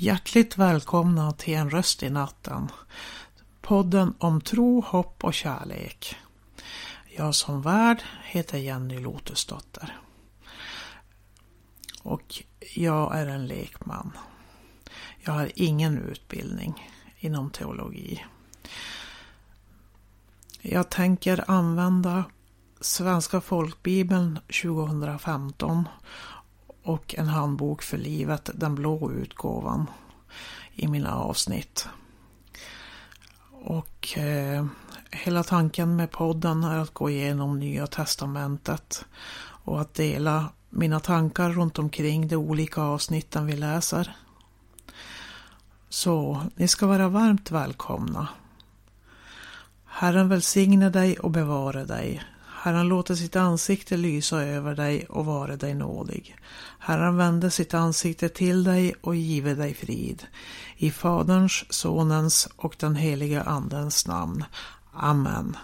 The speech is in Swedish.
Hjärtligt välkomna till En röst i natten. Podden om tro, hopp och kärlek. Jag som värd heter Jenny Lotusdotter. Och jag är en lekman. Jag har ingen utbildning inom teologi. Jag tänker använda Svenska folkbibeln 2015 och en handbok för livet, den blå utgåvan, i mina avsnitt. Och eh, hela tanken med podden är att gå igenom Nya Testamentet och att dela mina tankar runt omkring de olika avsnitten vi läser. Så ni ska vara varmt välkomna. Herren välsigne dig och bevare dig. Herren låter sitt ansikte lysa över dig och vare dig nådig. Herren vände sitt ansikte till dig och give dig frid. I Faderns, Sonens och den heliga Andens namn. Amen.